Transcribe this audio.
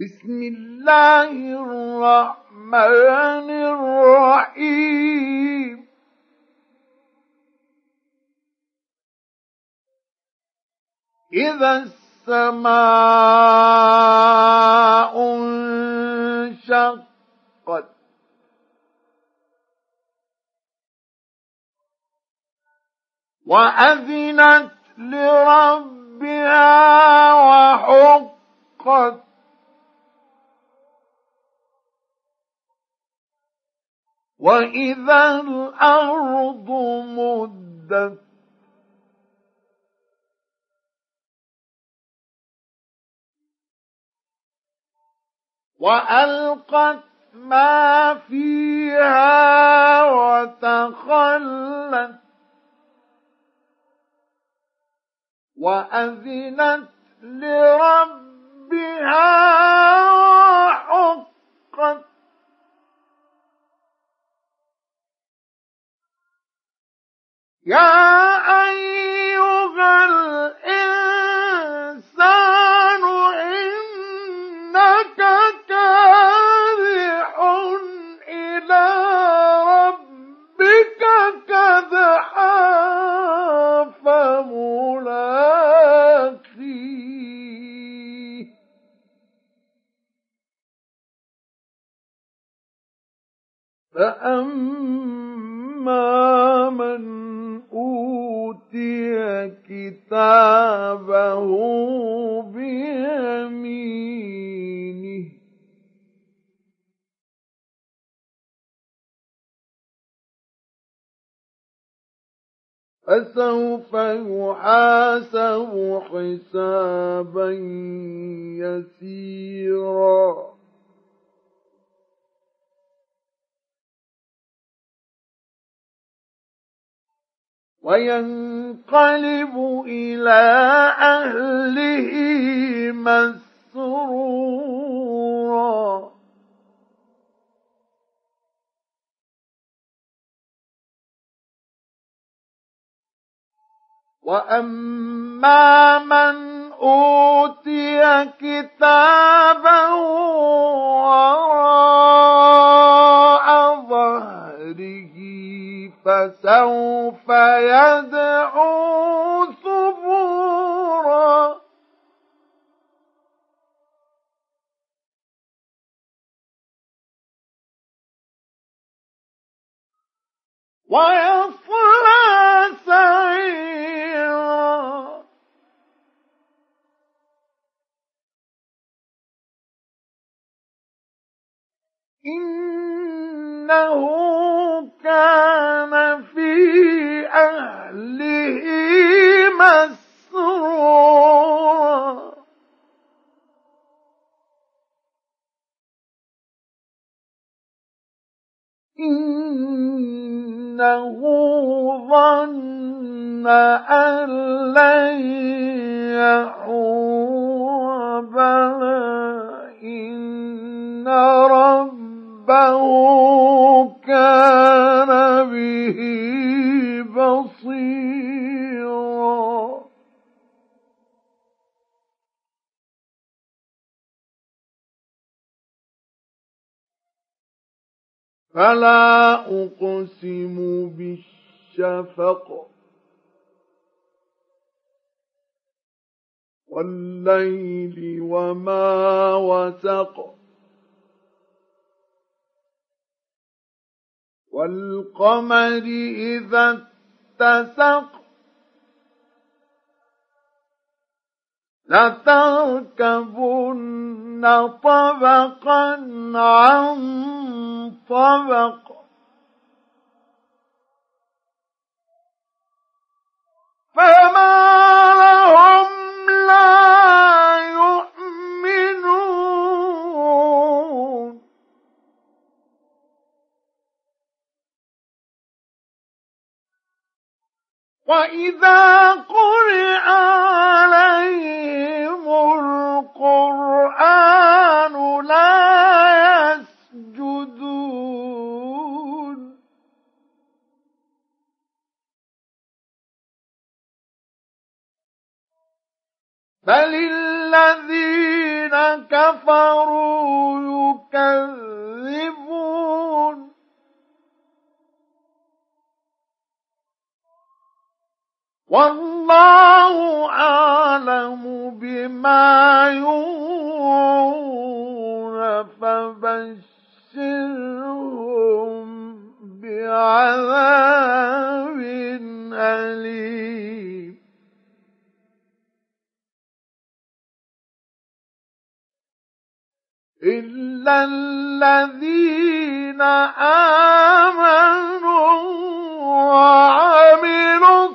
بسم الله الرحمن الرحيم. إذا السماء انشقت. وأذنت لربها وحقت. وإذا الأرض مدت وألقت ما فيها وتخلت وأذنت لربها وحقت يا أيها الإنسان إنك كادح إلى ربك كدحا فملاقيه. فأما من أوتي كتابه بيمينه. فسوف يحاسب حسابا يسيرا. وينقلب إلى أهله مسرورا. وأما من أوتي كتابه فسوف يدعو ثبورا. ويصلى سعيرا. إنه كان إنه ظن أن لن يحور فلا أقسم بالشفق والليل وما وسق والقمر إذا اتسق لتركبن طبقا عن طبق. فما لهم لا يؤمنون. وإذا قرئ عليهم بل الذين كفروا يكذبون والله أعلم بما يوعون فبشرهم بعذاب أليم إلا الذين آمنوا وعملوا